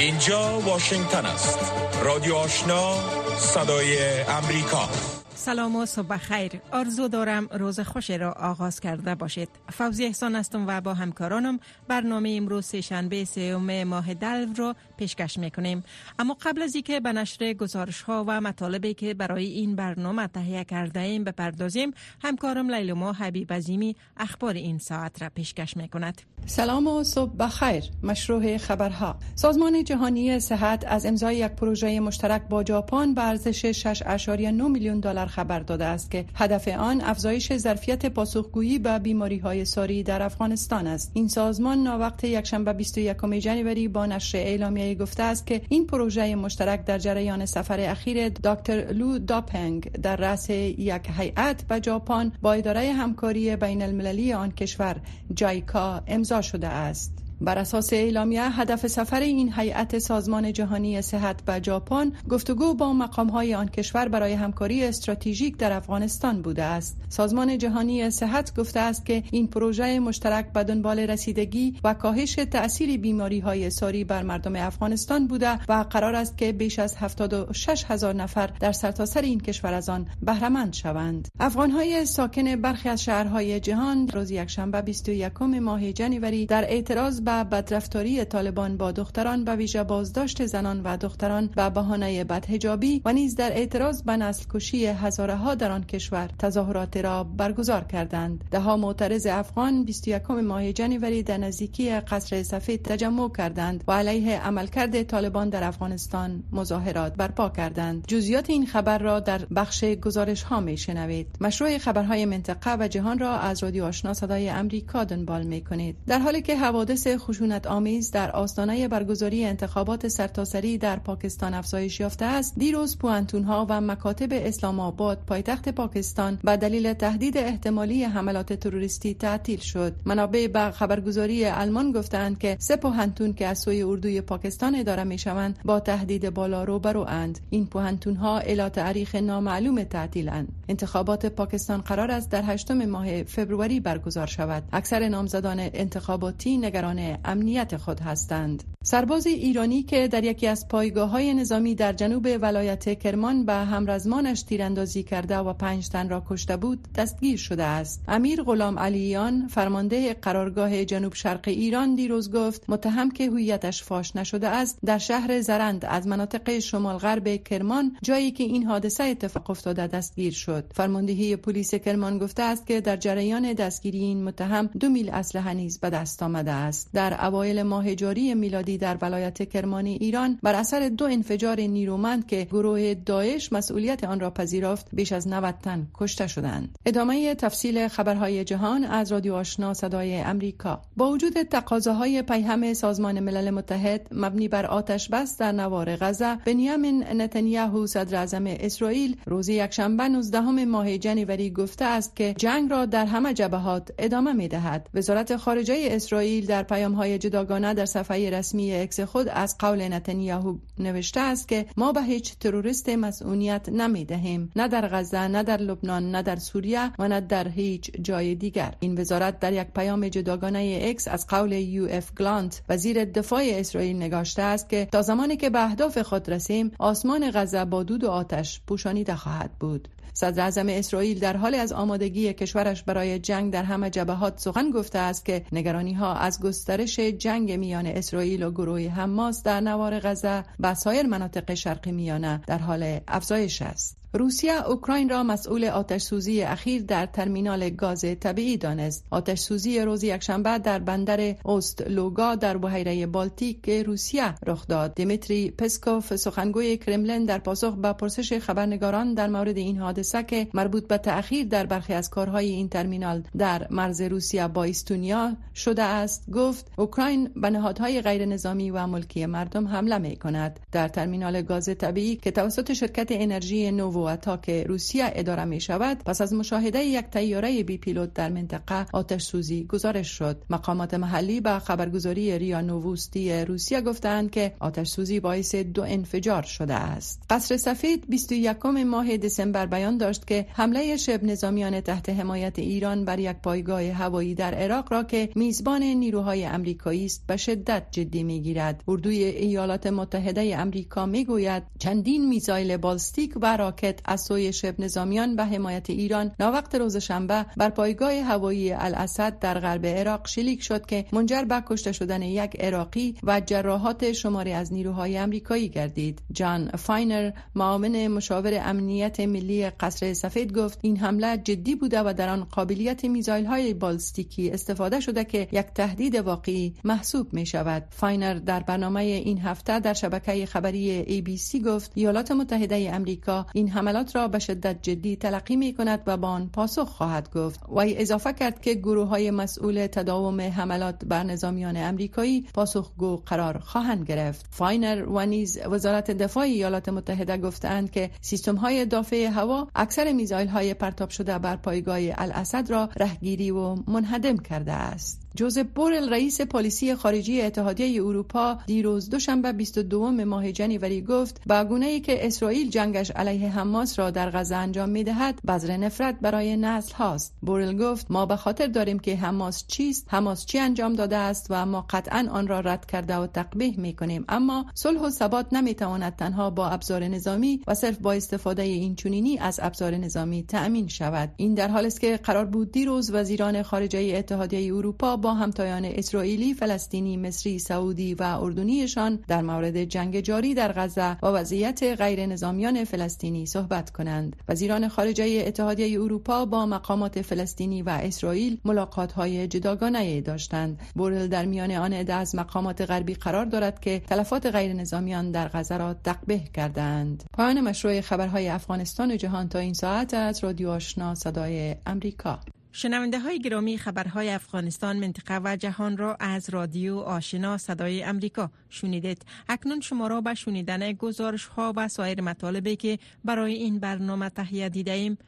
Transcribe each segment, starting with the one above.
اینجا واشنگتن است. رادیو آشنا صدای امریکا. سلام و صبح خیر. آرزو دارم روز خوش را آغاز کرده باشید. فوزی احسان هستم و با همکارانم برنامه امروز شنبه سیوم ماه دلو رو پیشکش می‌کنیم. اما قبل از اینکه به نشر گزارش ها و مطالبی که برای این برنامه تهیه کرده ایم بپردازیم همکارم لیلما حبیب عظیمی اخبار این ساعت را پیشکش می‌کند. سلام و صبح بخیر مشروع خبرها. سازمان جهانی صحت از امضای یک پروژه مشترک با ژاپن به ارزش 6.9 میلیون دلار خبر داده است که هدف آن افزایش ظرفیت پاسخگویی به بیماری های ساری در افغانستان است. این سازمان ناوقت یکشنبه 21 جنوری با نشر اعلامیه گفته است که این پروژه مشترک در جریان سفر اخیر دکتر لو داپنگ در رأس یک هیئت به ژاپن با اداره همکاری بین المللی آن کشور جایکا امضا شده است. بر اساس اعلامیه هدف سفر این هیئت سازمان جهانی صحت به ژاپن گفتگو با های آن کشور برای همکاری استراتژیک در افغانستان بوده است. سازمان جهانی صحت گفته است که این پروژه مشترک به دنبال رسیدگی و کاهش تأثیر بیماری های ساری بر مردم افغانستان بوده و قرار است که بیش از 76 هزار نفر در سرتاسر سر این کشور از آن بهرهمند شوند. افغان های ساکن برخی از شهرهای جهان روز یکشنبه 21 ماه جنوری در اعتراض و بدرفتاری طالبان با دختران به ویژه بازداشت زنان و دختران به بهانه بدهجابی و نیز در اعتراض به نسل کشی هزاره ها در آن کشور تظاهرات را برگزار کردند. ده ها معترض افغان 21 ماه جنوری در نزدیکی قصر سفید تجمع کردند و علیه عملکرد طالبان در افغانستان مظاهرات برپا کردند. جزئیات این خبر را در بخش گزارش ها می شنوید مشروع خبرهای منطقه و جهان را از رادیو آشنا صدای امریکا دنبال می کنید در حالی که حوادث خشونت آمیز در آستانه برگزاری انتخابات سرتاسری در پاکستان افزایش یافته است. دیروز پوانتون ها و مکاتب اسلام آباد پایتخت پاکستان به دلیل تهدید احتمالی حملات تروریستی تعطیل شد. منابع به خبرگزاری آلمان گفتند که سه پوهنتون که از سوی اردوی پاکستان اداره می شوند با تهدید بالا رو اند. این پوهنتون ها الی تاریخ نامعلوم تعطیلند انتخابات پاکستان قرار است در هشتم ماه فبروری برگزار شود. اکثر نامزدان انتخاباتی نگران امنیت خود هستند. سرباز ایرانی که در یکی از پایگاه های نظامی در جنوب ولایت کرمان به همرزمانش تیراندازی کرده و پنج تن را کشته بود دستگیر شده است. امیر غلام علیان فرمانده قرارگاه جنوب شرق ایران دیروز گفت متهم که هویتش فاش نشده است در شهر زرند از مناطق شمال غرب کرمان جایی که این حادثه اتفاق افتاده دستگیر شد. فرماندهی پلیس کرمان گفته است که در جریان دستگیری این متهم دو میل اسلحه نیز به دست آمده است. در اوایل ماه جاری میلادی در ولایت کرمانی ایران بر اثر دو انفجار نیرومند که گروه داعش مسئولیت آن را پذیرفت بیش از 90 تن کشته شدند. ادامه تفصیل خبرهای جهان از رادیو آشنا صدای امریکا. با وجود تقاضاهای پیهم سازمان ملل متحد مبنی بر آتش بس در نوار غزه بنیامین نتانیاهو صدر اعظم اسرائیل روز یکشنبه 19 ماه جنوری گفته است که جنگ را در همه جبهات ادامه می دهد وزارت خارجه اسرائیل در پیام های جداگانه در صفحه رسمی اکس خود از قول نتانیاهو نوشته است که ما به هیچ تروریست مسئولیت نمی دهیم نه در غزه نه در لبنان نه در سوریه و نه در هیچ جای دیگر. این وزارت در یک پیام جداگانه اکس از قول یوآف گالانت وزیر دفاع اسرائیل نگاشته است که تا زمانی که به اهداف خود نرسیم آسمان غزه با دود و آتش پوشانیده خواهد بود. صدر اعظم اسرائیل در حالی از آمادگی کشورش برای جنگ در همه جبهات سخن گفته است که نگرانی ها از گسترش جنگ میان اسرائیل و گروه حماس در نوار غزه و سایر مناطق شرق میانه در حال افزایش است. روسیه اوکراین را مسئول آتش سوزی اخیر در ترمینال گاز طبیعی دانست. آتش سوزی روز یکشنبه در بندر اوست لوگا در بحیره بالتیک روسیه رخ داد. دیمیتری پسکوف سخنگوی کرملین در پاسخ به پرسش خبرنگاران در مورد این حادثه که مربوط به تأخیر در برخی از کارهای این ترمینال در مرز روسیه با استونیا شده است گفت اوکراین به نهادهای غیر نظامی و ملکی مردم حمله می کند. در ترمینال گاز طبیعی که توسط شرکت انرژی نوو نوواتا که روسیه اداره می شود پس از مشاهده یک تیاره بی پیلوت در منطقه آتش سوزی گزارش شد. مقامات محلی به خبرگزاری ریا نووستی روسیه گفتند که آتش سوزی باعث دو انفجار شده است. قصر سفید 21 ماه دسامبر بیان داشت که حمله شب نظامیان تحت حمایت ایران بر یک پایگاه هوایی در عراق را که میزبان نیروهای امریکایی است به شدت جدی می‌گیرد. اردوی ایالات متحده امریکا می‌گوید چندین میزایل بالستیک و راکت از سوی شبه نظامیان مورد حمایت ایران ناوقت روز شنبه بر پایگاه هوایی الاسد در غرب عراق شلیک شد که منجر به کشته شدن یک عراقی و جراحات شماری از نیروهای امریکایی گردید. جان فاینر معاون مشاور امنیت ملی قصر سفید گفت این حمله جدی بوده و در آن قابلیت میزایل های بالستیکی استفاده شده که یک تهدید واقعی محسوب می شود. فاینر در برنامه این هفته در شبکه خبری ABC گفت ایالات متحده امریکا این حملات را به شدت جدی تلقی می کند و با آن پاسخ خواهد گفت. و اضافه کرد که گروه های مسئول تداوم حملات بر نظامیان امریکایی پاسخگو قرار خواهند گرفت. فاینر و نیز وزارت دفاع ایالات متحده گفتند که سیستم های دافع هوا اکثر میزایل های پرتاب شده بر پایگاه الاسد را رهگیری و منهدم کرده است. جوزف بورل رئیس پالیسی خارجی اتحادیه اروپا دیروز دوشنبه 22 ماه جنیوری گفت به گونه ای که اسرائیل جنگش علیه حماس را در غزه انجام می دهد بذر نفرت برای نسل هاست. بورل گفت ما به خاطر داریم که حماس چیست حماس چی انجام داده است و ما قطعا آن را رد کرده و تقبیح می کنیم اما صلح و ثبات نمی تواند تنها با ابزار نظامی و صرف با استفاده این چونینی از ابزار نظامی تأمین شود. این در حال است که قرار بود دیروز وزیران خارجه اتحادیه اروپا با همتایان اسرائیلی، فلسطینی، مصری، سعودی و اردنیشان در مورد جنگ جاری در غزه و وضعیت غیر نظامیان فلسطینی صحبت کنند. وزیران خارجه اتحادیه اروپا با مقامات فلسطینی و اسرائیل ملاقات های جداگانه داشتند. بورل در میان آن عده از مقامات غربی قرار دارد که تلفات غیر نظامیان در غزه را تقبیح کردند. پایان مشروع خبرهای افغانستان و جهان تا این ساعت از رادیو آشنا صدای امریکا شنونده های گرامی خبرهای افغانستان منطقه و جهان را از رادیو آشنا صدای امریکا شنیدید. اکنون شما را به شنیدن گزارش ها و سایر مطالبی که برای این برنامه تهیه دیده ایم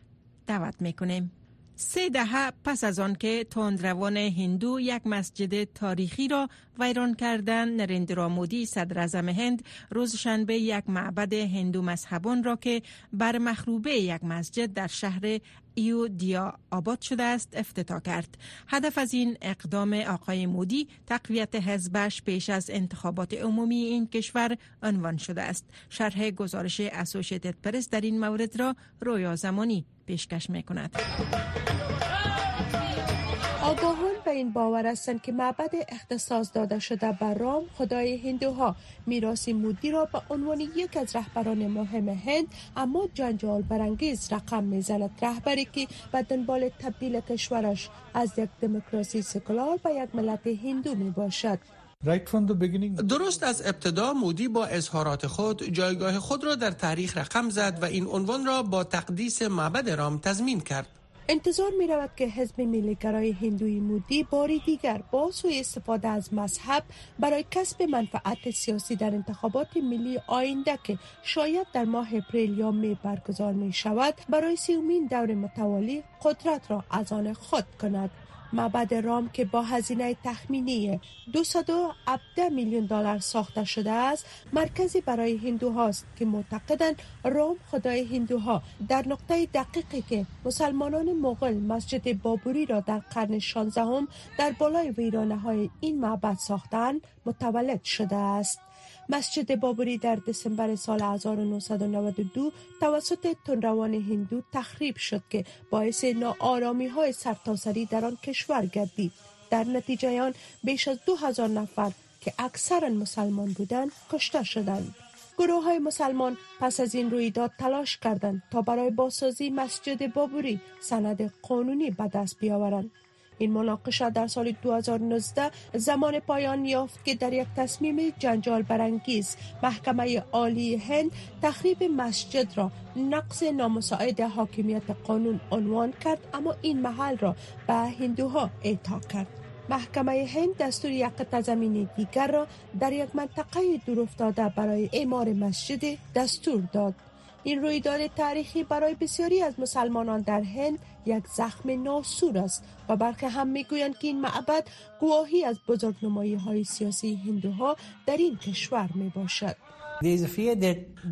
دعوت می‌کنیم. سه دهه پس از آن که تندروان هندو یک مسجد تاریخی را ویران کردن نریندرا مودی صدر اعظم هند روز شنبه یک معبد هندو مذهبان را که بر مخروبه یک مسجد در شهر ایو دیا آباد شده است افتتاح کرد. هدف از این اقدام آقای مودی تقویت حزبش پیش از انتخابات عمومی این کشور عنوان شده است. شرح گزارش اسوشیتد پرس در این مورد را رویا زمانی پیشکش می کند این باور هستند که معبد اختصاص داده شده بر رام خدای هندوها. میراث مودی را به عنوان یک از رهبران مهم هند اما جنجال برانگیز رقم می‌زند. رهبری که به دنبال تبدیل کشورش از یک دموکراسی سکولار به یک ملت هندو می باشد درست از ابتدا مودی با اظهارات خود جایگاه خود را در تاریخ رقم زد و این عنوان را با تقدیس معبد رام تضمین کرد. انتظار می رود که حزب ملیگرای هندوی مودی باری دیگر با سوی استفاده از مذهب برای کسب منفعت سیاسی در انتخابات ملی آینده که شاید در ماه اپریل یا می برگزار می شود برای سیومین دور متوالی قدرت را از آن خود کند. معبد رام که با هزینه تخمینی 217 میلیون دلار ساخته شده است مرکزی برای هندوهاست که معتقدند رام خدای هندوها. در نقطه دقیقی که مسلمانان مغل مسجد بابری را در قرن 16 در بالای ویرانه های این معبد ساختند متولد شده است. مسجد بابری در دسامبر سال 1992 توسط تنروان هندو تخریب شد که باعث ناآرامی های سرتاسری در آن کشور گردید. در نتیجه آن بیش از دو هزار نفر که اکثرا مسلمان بودند کشته شدند. گروه های مسلمان پس از این رویداد تلاش کردند تا برای بازسازی مسجد بابری سند قانونی به دست بیاورند. این مناقشه در سال 2019 زمان پایان یافت که در یک تصمیم جنجال برانگیز محکمه عالی هند تخریب مسجد را نقص نامساعد حاکمیت قانون عنوان کرد اما این محل را به هندوها اعطا کرد. محکمه هند دستور یک زمین دیگر را در یک منطقه دور افتاده برای اعمار مسجد دستور داد. این رویداد تاریخی برای بسیاری از مسلمانان در هند یک زخم ناسور است و برخی هم می‌گویند که این معبد گواهی از بزرگنمایی های سیاسی هندوها در این کشور می باشد.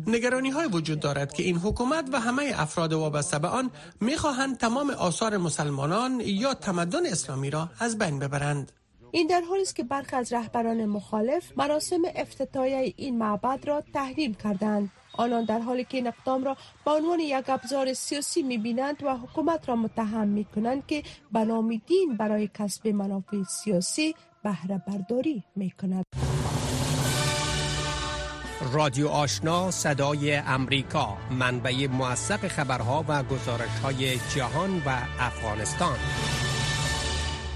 نگرانی های وجود دارد که این حکومت و همه افراد وابسته به آن می‌خواهند تمام آثار مسلمانان یا تمدن اسلامی را از بین ببرند. این در حالی است که برخی از رهبران مخالف مراسم افتتاحیه این معبد را تحریم کردند آنان در حالی که این اقدام را به عنوان یک ابزار سیاسی می‌بینند و حکومت را متهم می‌کنند که به نام دین برای کسب منافع سیاسی بهره برداری می‌کند. رادیو آشنا صدای امریکا منبع موثق خبرها و گزارش های جهان و افغانستان.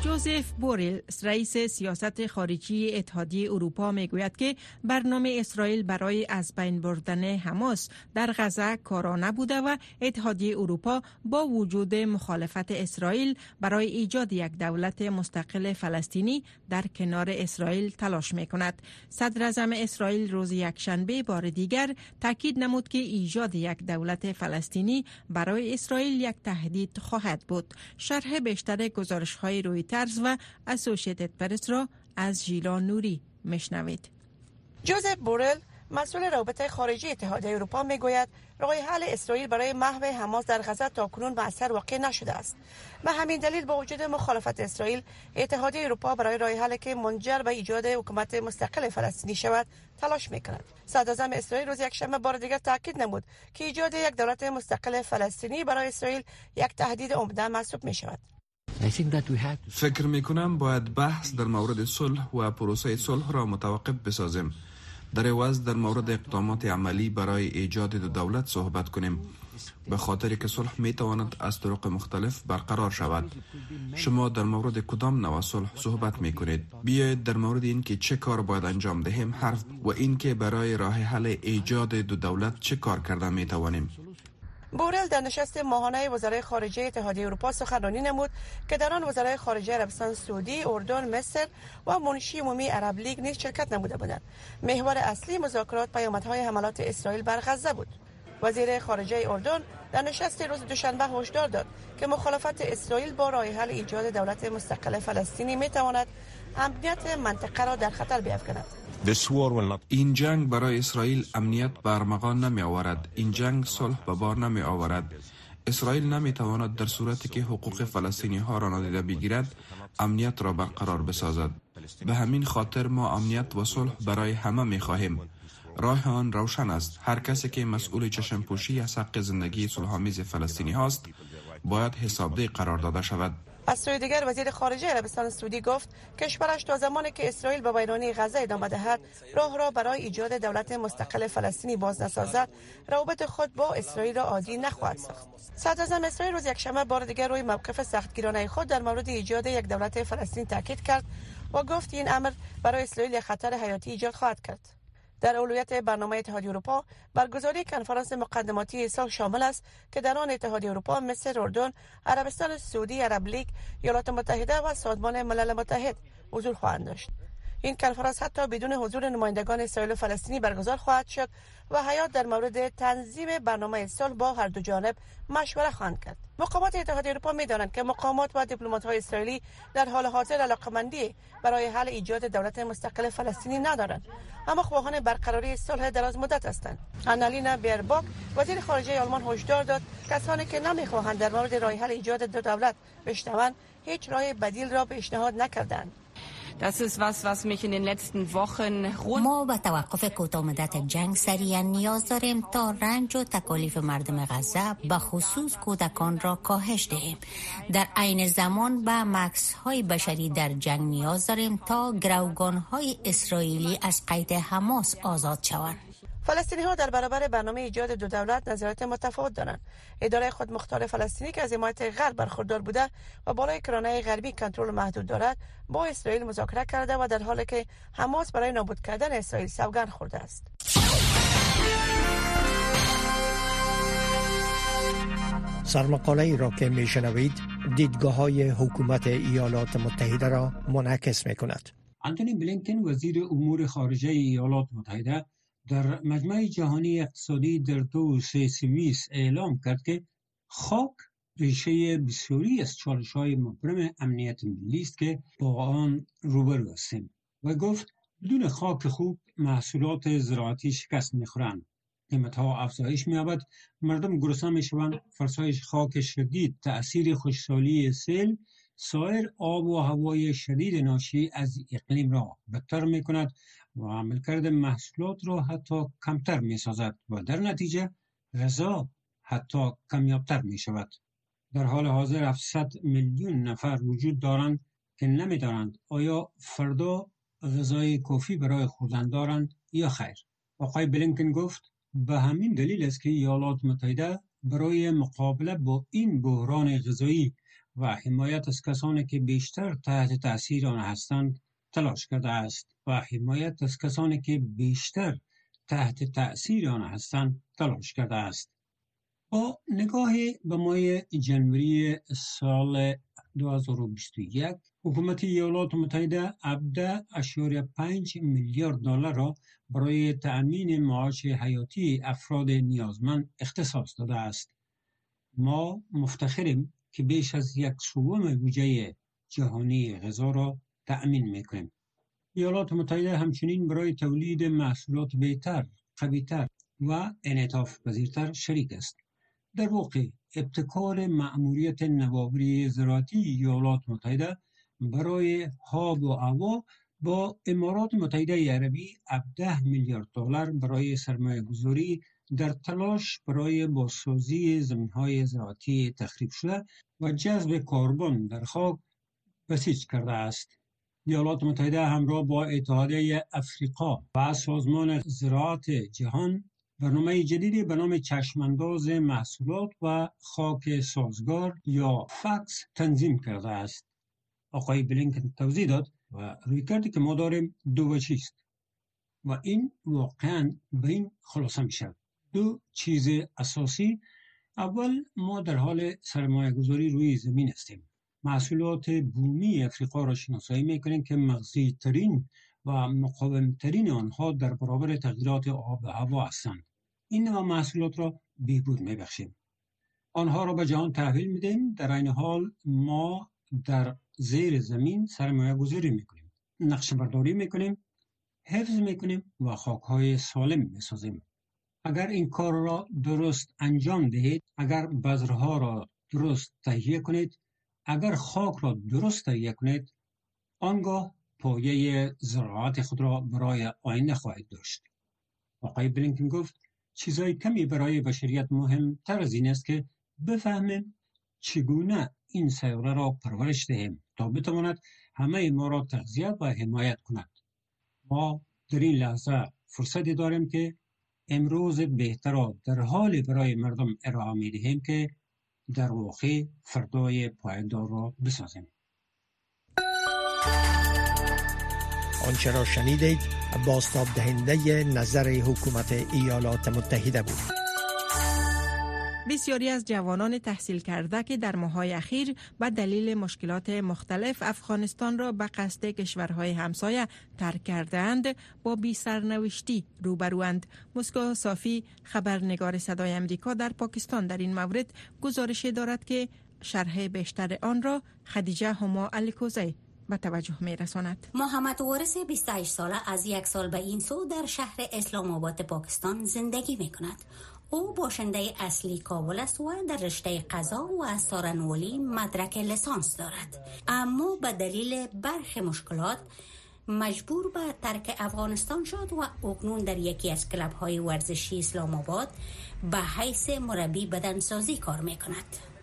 جوزف بوریل رئیس سیاست خارجی اتحادیه اروپا می‌گوید که برنامه اسرائیل برای از بین بردن حماس در غزه کارا نبوده و اتحادیه اروپا با وجود مخالفت اسرائیل برای ایجاد یک دولت مستقل فلسطینی در کنار اسرائیل تلاش می کند. صدر اسرائیل روز یکشنبه بار دیگر تاکید نمود که ایجاد یک دولت فلسطینی برای اسرائیل یک تهدید خواهد بود. شرح بیشتر گزارش های روی ترز و اسوشیتد پرس را از ژیلا نوری مشنوید. جوزف بورل مسئول رابطه خارجی اتحادیه اروپا می‌گوید راه حل اسرائیل برای محو حماس در غزه تا کنون به اثر واقع نشده است. به همین دلیل با وجود مخالفت اسرائیل اتحادیه اروپا برای راه حل که منجر به ایجاد حکومت مستقل فلسطینی شود تلاش می‌کند. صدر اسرائیل روز یکشنبه بار دیگر تاکید نمود که ایجاد یک دولت مستقل فلسطینی برای اسرائیل یک تهدید عمده محسوب می شود فکر می کنم باید بحث در مورد صلح و پروسه صلح را متوقف بسازیم. در عوض در مورد اقدامات عملی برای ایجاد دو دولت صحبت کنیم. به خاطر که صلح می تواند از طرق مختلف برقرار شود. شما در مورد کدام نوع صلح صحبت می کنید بیایید در مورد اینکه چه کار باید انجام دهیم حرف و اینکه برای راه حل ایجاد دو دولت چه کار کرده می توانیم بورل در نشست ماهانه وزرای خارجه اتحادیه اروپا سخنرانی نمود که در آن وزرای خارجه عربستان سعودی، اردن، مصر و منشی عمومی عرب لیگ نیز شرکت نموده بودند. محور اصلی مذاکرات پیامدهای حملات اسرائیل بر غزه بود. وزیر خارجه اردن در نشست روز دوشنبه هشدار داد که مخالفت اسرائیل با راه حل ایجاد دولت مستقل فلسطینی می تواند امنیت منطقه را در خطر بیافکند. این جنگ برای اسرائیل امنیت برمغان نمی آورد این جنگ صلح به بار نمی آورد اسرائیل نمی تواند در صورتی که حقوق فلسطینی ها را نادیده بگیرد امنیت را برقرار بسازد. به همین خاطر ما امنیت و صلح برای همه می خواهیم راه آن روشن است. هر کسی که مسئول چشم پوشی از حق زندگی صلحآمیز فلسطینی هاست باید حسابده قرار داده شود. از سوی دیگر وزیر خارجه عربستان سعودی گفت کشورش تا زمانی که اسرائیل به ویرانی غزه ادامه دهد راه را برای ایجاد دولت مستقل فلسطینی باز نسازد. روابط خود با اسرائیل را عادی نخواهد ساخت. صدر اسرائیل روز یکشنبه بار دیگر روی موقف سختگیرانه خود در مورد ایجاد یک دولت فلسطین تاکید کرد و گفت این امر برای اسرائیل خطر حیاتی ایجاد خواهد کرد. در اولویت برنامه اتحادیه اروپا برگزاری کنفرانس مقدماتی سال شامل است که در آن اتحادیه اروپا مصر اردن عربستان سعودی عرب لیگ ایالات متحده و سازمان ملل متحد حضور خواهند داشت. این کنفرانس حتی بدون حضور نمایندگان اسرائیل و فلسطینی برگزار خواهد شد و حیات در مورد تنظیم برنامه صلح با هر دو جانب مشوره خواهند کرد. مقامات اتحادیه اروپا می‌دانند که مقامات و دیپلمات های اسرائیلی در حال حاضر علاقمندی برای حل ایجاد دولت مستقل فلسطینی ندارند. اما خواهان برقراری صلح دراز مدت هستند. آنالینا بیرباک وزیر خارجه آلمان هشدار داد کسانی که نمی‌خواهند در مورد راه حل ایجاد دو دولت بشنوند هیچ راه بدیل را پیشنهاد نکردند. Das ist was, was mich in den letzten Wochen ما به توقف کوتاه جنگ سریعا نیاز داریم تا رنج و تکالیف مردم غزه به خصوص کودکان را کاهش دهیم در عین زمان به مکس های بشری در جنگ نیاز داریم تا گروگان های اسرائیلی از قید حماس آزاد شوند فلسطینی ها در برابر برنامه ایجاد دو دولت نظرات متفاوت دارند. اداره خود مختار فلسطینی که از حمایت غرب برخوردار بوده و بالای کرانه غربی کنترل محدود دارد با اسرائیل مذاکره کرده و در حالی که حماس برای نابود کردن اسرائیل سوگند خورده است. سرمقاله ای را که می شنوید دیدگاه های حکومت ایالات متحده را منعکس می کند انتونی بلینکن وزیر امور خارجه ایالات متحده در مجمع جهانی اقتصادی در دو سویس اعلام کرد که خاک ریشه بسیاری از چالش های مبرم امنیت ملی است که با آن روبرو هستیم و گفت بدون خاک خوب محصولات زراعتی شکست می‌خورند. قیمت ها افزایش مییابد. مردم گرسنه می‌شوند. فرسایش خاک شدید تأثیر خوشسالی سیل سایر آب و هوای شدید ناشی از اقلیم را بدتر می کند و عملکرد محصولات را حتی کمتر می سازد و در نتیجه غذا حتی کمیابتر می شود. در حال حاضر 700 میلیون نفر وجود دارند که نمی دارند آیا فردا غذای کافی برای خوردن دارند یا خیر. آقای بلینکن گفت به همین دلیل است که ایالات متحده برای مقابله با این بحران غذایی و حمایت از کسانی که بیشتر تحت تاثیر آن هستند تلاش کرده است و حمایت از کسانی که بیشتر تحت تأثیر آن هستند تلاش کرده است با نگاه به ماه جنوری سال 2021 حکومت ایالات متحده 17.5 میلیارد دلار را برای تأمین معاش حیاتی افراد نیازمند اختصاص داده است. ما مفتخریم که بیش از یک سوم بودجه جهانی غذا را تأمین می‌کنیم. ایالات متحده همچنین برای تولید محصولات بهتر، قویتر و انعطاف پذیرتر شریک است. در واقع ابتکار مأموریت نوابری زراعتی ایالات متحده برای هاب و هوا با امارات متحده عربی 17 میلیارد دلار برای سرمایه گذاری در تلاش برای بازسازی زمین های زراعتی تخریب شده و جذب کربن در خاک بسیج کرده است. ایالات متحده همراه با اتحادیه افریقا و سازمان زراعت جهان برنامه جدیدی به نام چشمانداز محصولات و خاک سازگار یا فکس تنظیم کرده است. آقای بلینکن توضیح داد و روی کردی که ما داریم دو و این واقعا به این خلاصه می شد. دو چیز اساسی اول ما در حال سرمایه گذاری روی زمین هستیم. محصولات بومی افریقا را شناسایی می‌کنیم که مغزی ترین و مقاومترین آنها در برابر تغییرات آب و هوا هستند. این نوع محصولات را بهبود میبخشیم. آنها را به جهان تحویل میدیم در این حال ما در زیر زمین سرمایه گذاری می‌کنیم نقش برداری می‌کنیم حفظ می‌کنیم و خاکهای سالم می‌سازیم اگر این کار را درست انجام دهید اگر بذرها را درست تهیه کنید اگر خاک را درست تهیه کنید آنگاه پایه زراعت خود را برای آینده خواهید داشت. آقای بلینکن گفت چیزای کمی برای بشریت مهمتر از این است که بفهمیم چگونه این سیاره را پرورش دهیم تا بتواند همه ما را تغذیه و حمایت کند. ما در این لحظه فرصتی داریم که امروز بهتر در حال برای مردم ارائه می دهیم که در واقع فردای پایدار را بسازیم. آنچه را شنیدید باستاب دهنده نظر حکومت ایالات متحده بود. بسیاری از جوانان تحصیل کرده که در ماهای اخیر به دلیل مشکلات مختلف افغانستان را به قصد کشورهای همسایه ترک کردند با بی سرنوشتی روبروند مسکو صافی خبرنگار صدای امریکا در پاکستان در این مورد گزارش دارد که شرح بیشتر آن را خدیجه هما الکوزی به توجه می رساند. محمد وارث 28 ساله از یک سال به این سو در شهر اسلام آباد پاکستان زندگی می کند. او باشنده اصلی کابل است و در رشته قضا و از سارنولی مدرک لسانس دارد اما به دلیل برخی مشکلات مجبور به ترک افغانستان شد و اکنون در یکی از کلب های ورزشی اسلام آباد به حیث مربی بدنسازی کار می کند.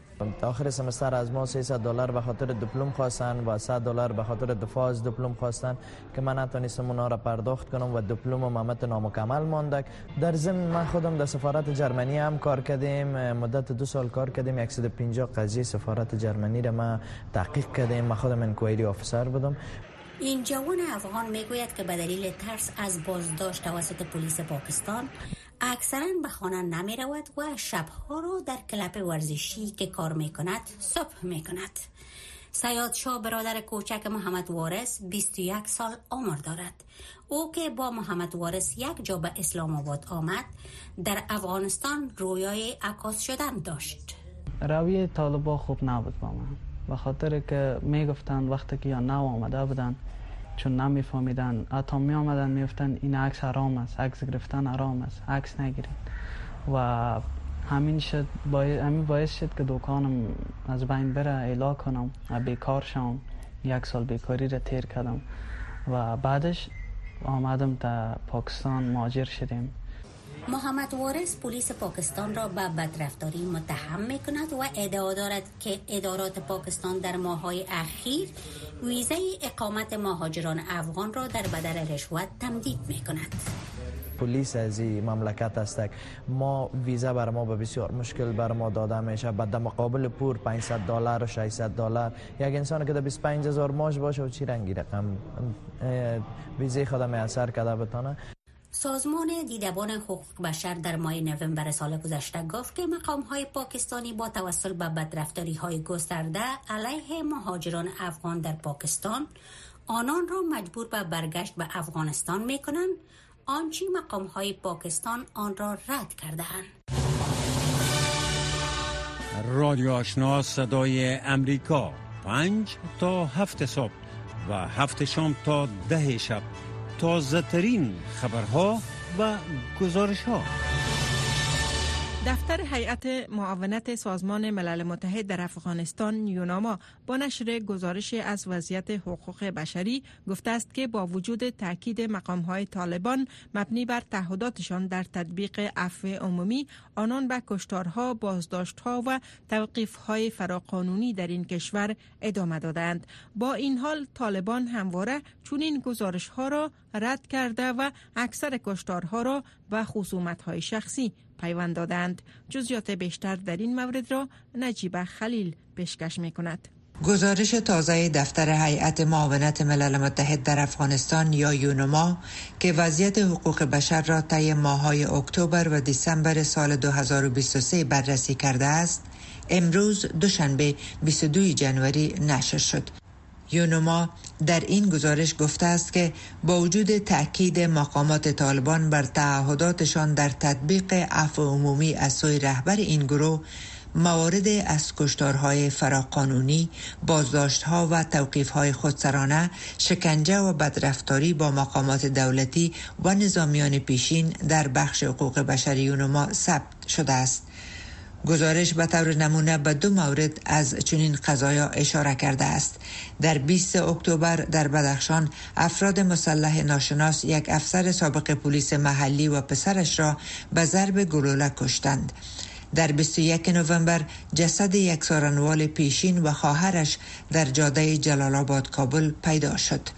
آخر سمستر از ما 300 دلار به خاطر دیپلم خواستن و 100 دلار به خاطر دفاع از دیپلم خواستن که من نتونستم اونا را پرداخت کنم و دیپلم ممت نامکمل مانده در ضمن من خودم در سفارت جرمنی هم کار کردیم. مدت دو سال کار کردیم. 150 قضیه سفارت جرمنی را ما تحقیق کردیم. من خودم انکوایری آفیسر بودم. این جوان افغان می‌گوید که به دلیل ترس از بازداشت توسط پلیس پاکستان اکثرا به خانه نمی رود و شبها را در کلپ ورزشی که کار می کند صبح می کند سیاد شاه برادر کوچک محمد وارث 21 سال عمر دارد. او که با محمد وارث یک جا به اسلام آباد آمد در افغانستان رویای عکاس شدن داشت. روی طالبا خوب نبود با من. به خاطر که می‌گفتن وقتی که یا نو آمده بودن چون نمیفهمیدن. حتی می آمدن میفتن این عکس حرام است عکس گرفتن حرام است عکس نگیرین و همین شد باید همین باعث شد که دکانم از بین بره ایلا کنم بیکار شم یک سال بیکاری را تیر کردم. و بعدش آمدم تا پاکستان ماجر شدیم. محمد وارث پلیس پاکستان را به بدرفتاری متهم می کند و ادعا دارد که ادارات پاکستان در ماهای اخیر ویزه اقامت مهاجران افغان را در بدل رشوت تمدید می کند پلیس از این مملکت است ما ویزا بر ما به بسیار مشکل بر ما داده میشه. بعد مقابل پور 500 دلار و 600 دلار. یک انسان که در 25 هزار ماش باشه و چی رنگی رقم ویزه خودم اثر کرده بتانه سازمان دیدبان حقوق بشر در ماه نوامبر سال گذشته گفت که مقام های پاکستانی با توسل به بدرفتاری های گسترده علیه مهاجران افغان در پاکستان آنان را مجبور به برگشت به افغانستان می کنند آنچه مقام های پاکستان آن را رد کردهاند. رادیو آشنا صدای امریکا. پنج تا هفت صبح و هفت شام تا ده شب. تازه ترین خبرها و گزارش ها دفتر هیئت معاونت سازمان ملل متحد در افغانستان یوناما با نشر گزارش از وضعیت حقوق بشری گفته است که با وجود تاکید مقام های طالبان مبنی بر تعهداتشان در تطبیق عفو عمومی آنان به کشتارها، بازداشتها و توقیف های فراقانونی در این کشور ادامه دادند. با این حال طالبان همواره چنین گزارش ها را رد کرده و اکثر کشتارها را به خصومت های شخصی پیوند دادند. جزیات بیشتر در این مورد را نجیب خلیل پیشکش می کند گزارش تازه دفتر هیئت معاونت ملل متحد در افغانستان یا یونما که وضعیت حقوق بشر را طی ماههای اکتبر و دسامبر سال 2023 بررسی کرده است امروز دوشنبه 22 جنوری نشر شد. یونما در این گزارش گفته است که با وجود تاکید مقامات طالبان بر تعهداتشان در تطبیق عفو عمومی از سوی رهبر این گروه موارد از کشتارهای فراقانونی، بازداشتها و توقیفهای خودسرانه، شکنجه و بدرفتاری با مقامات دولتی و نظامیان پیشین در بخش حقوق بشری یونما ثبت شده است. گزارش به طور نمونه به دو مورد از چنین قضایا اشاره کرده است. در 20 اکتبر در بدخشان افراد مسلح ناشناس یک افسر سابق پلیس محلی و پسرش را به ضرب گلوله کشتند. در 21 نوامبر جسد یک سارنوال پیشین و خواهرش در جاده جلال آباد کابل پیدا شد.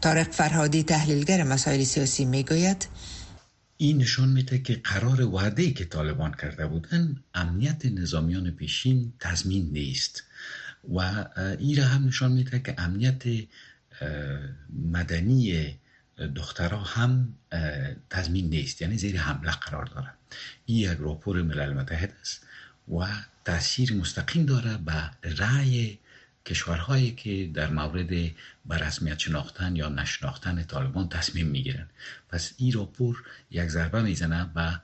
طارق فرهادی تحلیلگر مسائل سیاسی می‌گوید این نشان میده که قرار وعده که طالبان کرده بودن امنیت نظامیان پیشین تضمین نیست. و این هم نشان میده که امنیت مدنی دخترها هم تضمین نیست. یعنی زیر حمله قرار داره. این یک راپور ملل متحد است و تاثیر مستقیم داره به رأی کشورهایی که در مورد به رسمیت شناختن یا نشناختن طالبان تصمیم می‌گیرن. پس این راپور یک ضربه می‌زنه به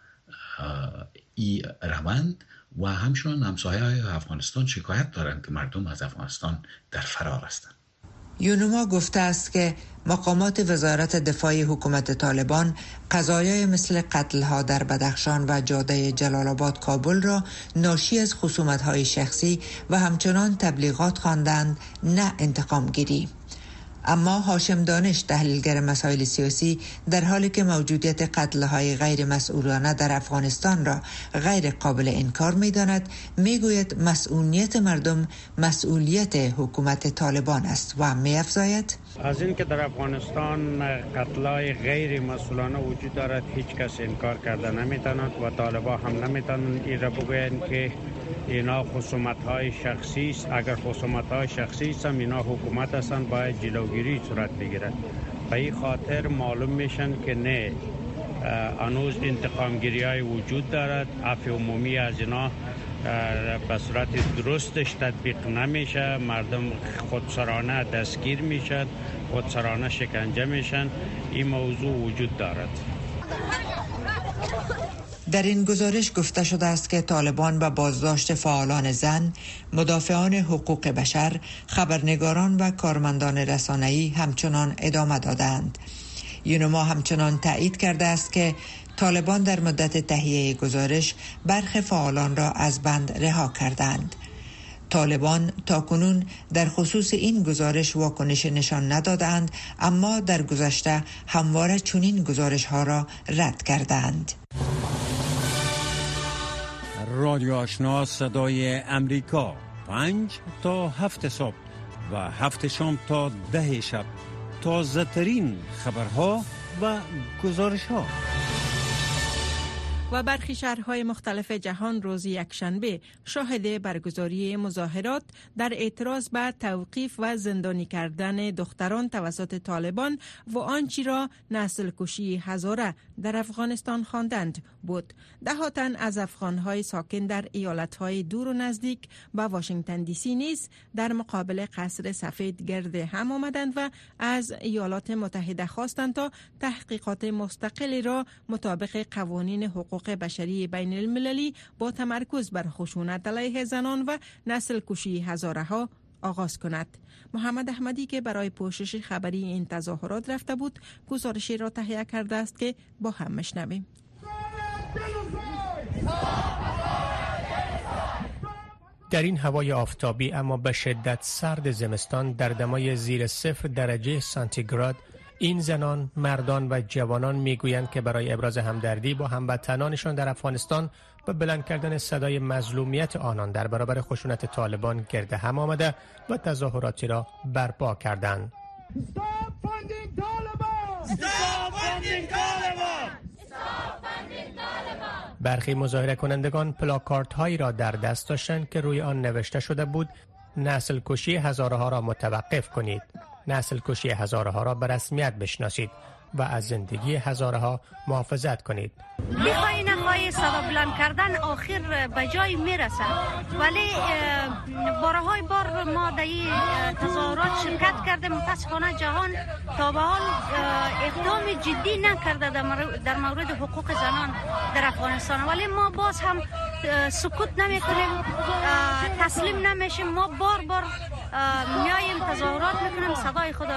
این روند و همچنان همسایه های افغانستان شکایت دارند که مردم از افغانستان در فرار هستند. یونما گفته است که مقامات وزارت دفاع حکومت طالبان قضایای مثل قتل ها در بدخشان و جاده جلال آباد کابل را ناشی از خصومت شخصی و همچنان تبلیغات خواندند نه انتقام گیری اما هاشم دانش تحلیلگر مسائل سیاسی در حالی که موجودیت قتل های غیر مسئولانه در افغانستان را غیر قابل انکار می داند می گوید مسئولیت مردم مسئولیت حکومت طالبان است و می افزاید از این که در افغانستان قتلای غیر مسئولانه وجود دارد هیچ کس انکار کرده نمی‌تواند و طالبا هم نمی‌تونند این را بگویند که اینا خصومت های شخصی است. اگر خصومت های شخصی است اینا حکومت هستند باید جلوگیری صورت بگیرد. به این خاطر معلوم میشن که نه انوز انتقامگیری های وجود دارد. عفو عمومی از اینا به صورت درستش تطبیق نمیشه. مردم خودسرانه دستگیر میشن خودسرانه شکنجه میشن. این موضوع وجود دارد. در این گزارش گفته شده است که طالبان به بازداشت فعالان زن، مدافعان حقوق بشر، خبرنگاران و کارمندان رسانه‌ای همچنان ادامه دادند. یونما همچنان تایید کرده است که طالبان در مدت تهیه گزارش برخ فعالان را از بند رها کردند. طالبان تا کنون در خصوص این گزارش واکنش نشان ندادند اما در گذشته همواره چنین گزارش ها را رد کردند. رادیو آشنا صدای امریکا. پنج تا هفت صبح و هفت شام تا ده شب. تازه ترین خبرها و گزارش ها و برخی شهرهای مختلف جهان روز یکشنبه شاهد برگزاری مظاهرات در اعتراض به توقیف و زندانی کردن دختران توسط طالبان و آنچی را نسل کشی هزاره در افغانستان خواندند بود. ده تن از افغانهای ساکن در ایالتهای دور و نزدیک به واشنگتن دی سی نیز در مقابل قصر سفید گرد هم آمدند و از ایالات متحده خواستند تا تحقیقات مستقلی را مطابق قوانین حقوق حقوق بشری بین المللی با تمرکز بر خشونت علیه زنان و نسل کشی هزاره ها آغاز کند. محمد احمدی که برای پوشش خبری این تظاهرات رفته بود گزارشی را تهیه کرده است که با هم مشنویم. در این هوای آفتابی اما به شدت سرد زمستان در دمای زیر صفر درجه سانتیگراد این زنان، مردان و جوانان می‌گویند که برای ابراز همدردی با هموطنانشان در افغانستان و بلند کردن صدای مظلومیت آنان در برابر خشونت طالبان گرد هم آمده و تظاهراتی را برپا کردند. برخی مظاهره کنندگان پلاکارت هایی را در دست داشتند که روی آن نوشته شده بود نسل کشی هزارها را متوقف کنید. نسل کشی هزارها را به رسمیت بشناسید و از زندگی هزارها محافظت کنید. می‌خوای نخواهی صدا بلند کردن آخر به جای می‌رسه. ولی بارهای بار ما در این تظاهرات شرکت کرده متاسفانه جهان تا به حال اقدام جدی نکرده در مورد حقوق زنان در افغانستان. ولی ما باز هم سکوت نمی کنیم. تسلیم نمیشیم. ما بار بار میاییم تظاهرات می‌کنیم صدای خود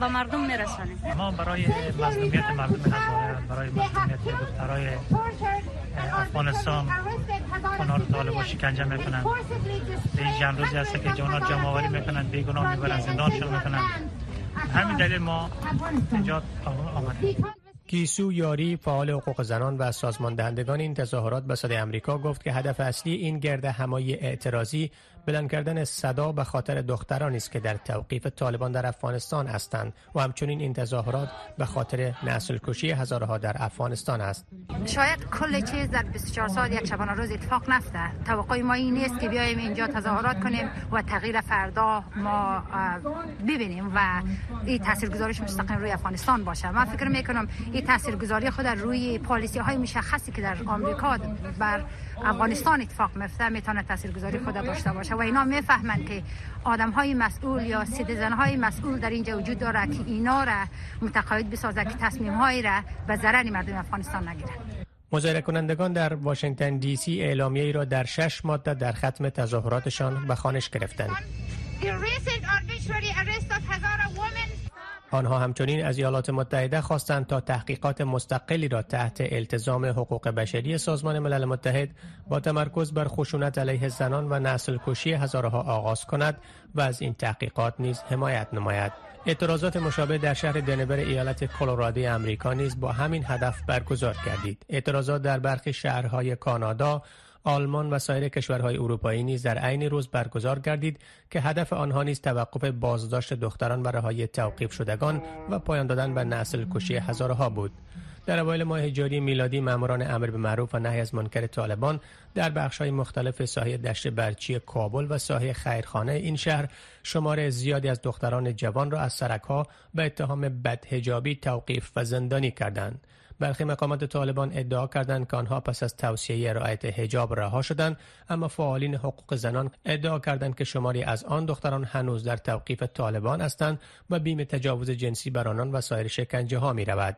به مردم میرسانیم. ما برای مظلومیت مردم هزاره برای مظلومیت دخترای افغانستان اونا رو طالبا شکنجه می‌کنن. این روزی هست که جوانا جمع آوری می‌کنن بیگناه می‌برن زندانشون می‌کنن. همین دلیل ما اینجا آمدیم. کیسو یاری فعال حقوق زنان و سازمان دهندگان این تظاهرات به صدای امریکا گفت که هدف اصلی این گرد همایی اعتراضی بلند کردن صدا به خاطر دخترانی است که در توقیف طالبان در افغانستان هستند و همچنین این تظاهرات به خاطر نسل کشی هزارها در افغانستان است. شاید کل چیز در 24 سال یک شبانه روز اتفاق نفته. توقع ما این نیست که بیایم اینجا تظاهرات کنیم و تغییر فردا ما ببینیم و این تاثیرگذاریش مستقیم روی افغانستان باشه. من فکر می‌کنم این تاثیرگذاری خود روی پالیسی های مشخصی که در آمریکا بر افغانستان اتفاق میفته می‌تونه تاثیرگذاری خود داشته باشه. و اینا می‌فهمند که آدم های مسئول یا citizen های مسئول در اینجا وجود داره که اینا را متقاعد بسازه که تصمیم های را به ضرر مردم افغانستان نگیرند مظاهره کنندگان در واشنگتن دی سی اعلامیه ای را در شش ماده در ختم تظاهراتشان به خوانش گرفتند. آنها همچنین از ایالات متحده خواستند تا تحقیقات مستقلی را تحت التزام حقوق بشری سازمان ملل متحد با تمرکز بر خشونت علیه زنان و نسل کشی هزارها آغاز کند و از این تحقیقات نیز حمایت نماید. اعتراضات مشابه در شهر دنور ایالت کلرادو امریکا نیز با همین هدف برگزار گردید. اعتراضات در برخی شهرهای کانادا، آلمان و سایر کشورهای اروپایی نیز در عین روز برگزار گردید که هدف آنها نیز توقف بازداشت دختران و رهایی توقیف شدگان و پایان دادن به نسل کشی هزارها بود. در اوایل ماه جاری میلادی ماموران امر به معروف و نهی از منکر طالبان در های مختلف ساحه دشت برچی کابل و ساحه خیرخانه این شهر شمار زیادی از دختران جوان را از سرکها به اتهام بدهجابی توقیف و زندانی کردند. برخی مقامات طالبان ادعا کردند که آنها پس از توصیه رعایت حجاب رها شدند اما فعالین حقوق زنان ادعا کردند که شماری از آن دختران هنوز در توقیف طالبان هستند و بیم تجاوز جنسی بر آنان و سایر شکنجه ها می رود.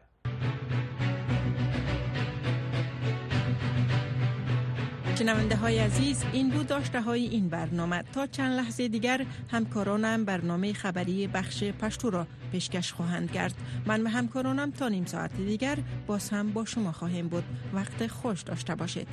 شنونده های عزیز این بود داشته های این برنامه. تا چند لحظه دیگر همکارانم برنامه خبری بخش پشتو را پیشکش خواهند کرد. من و همکارانم تا نیم ساعت دیگر باز هم با شما خواهیم بود. وقت خوش داشته باشید.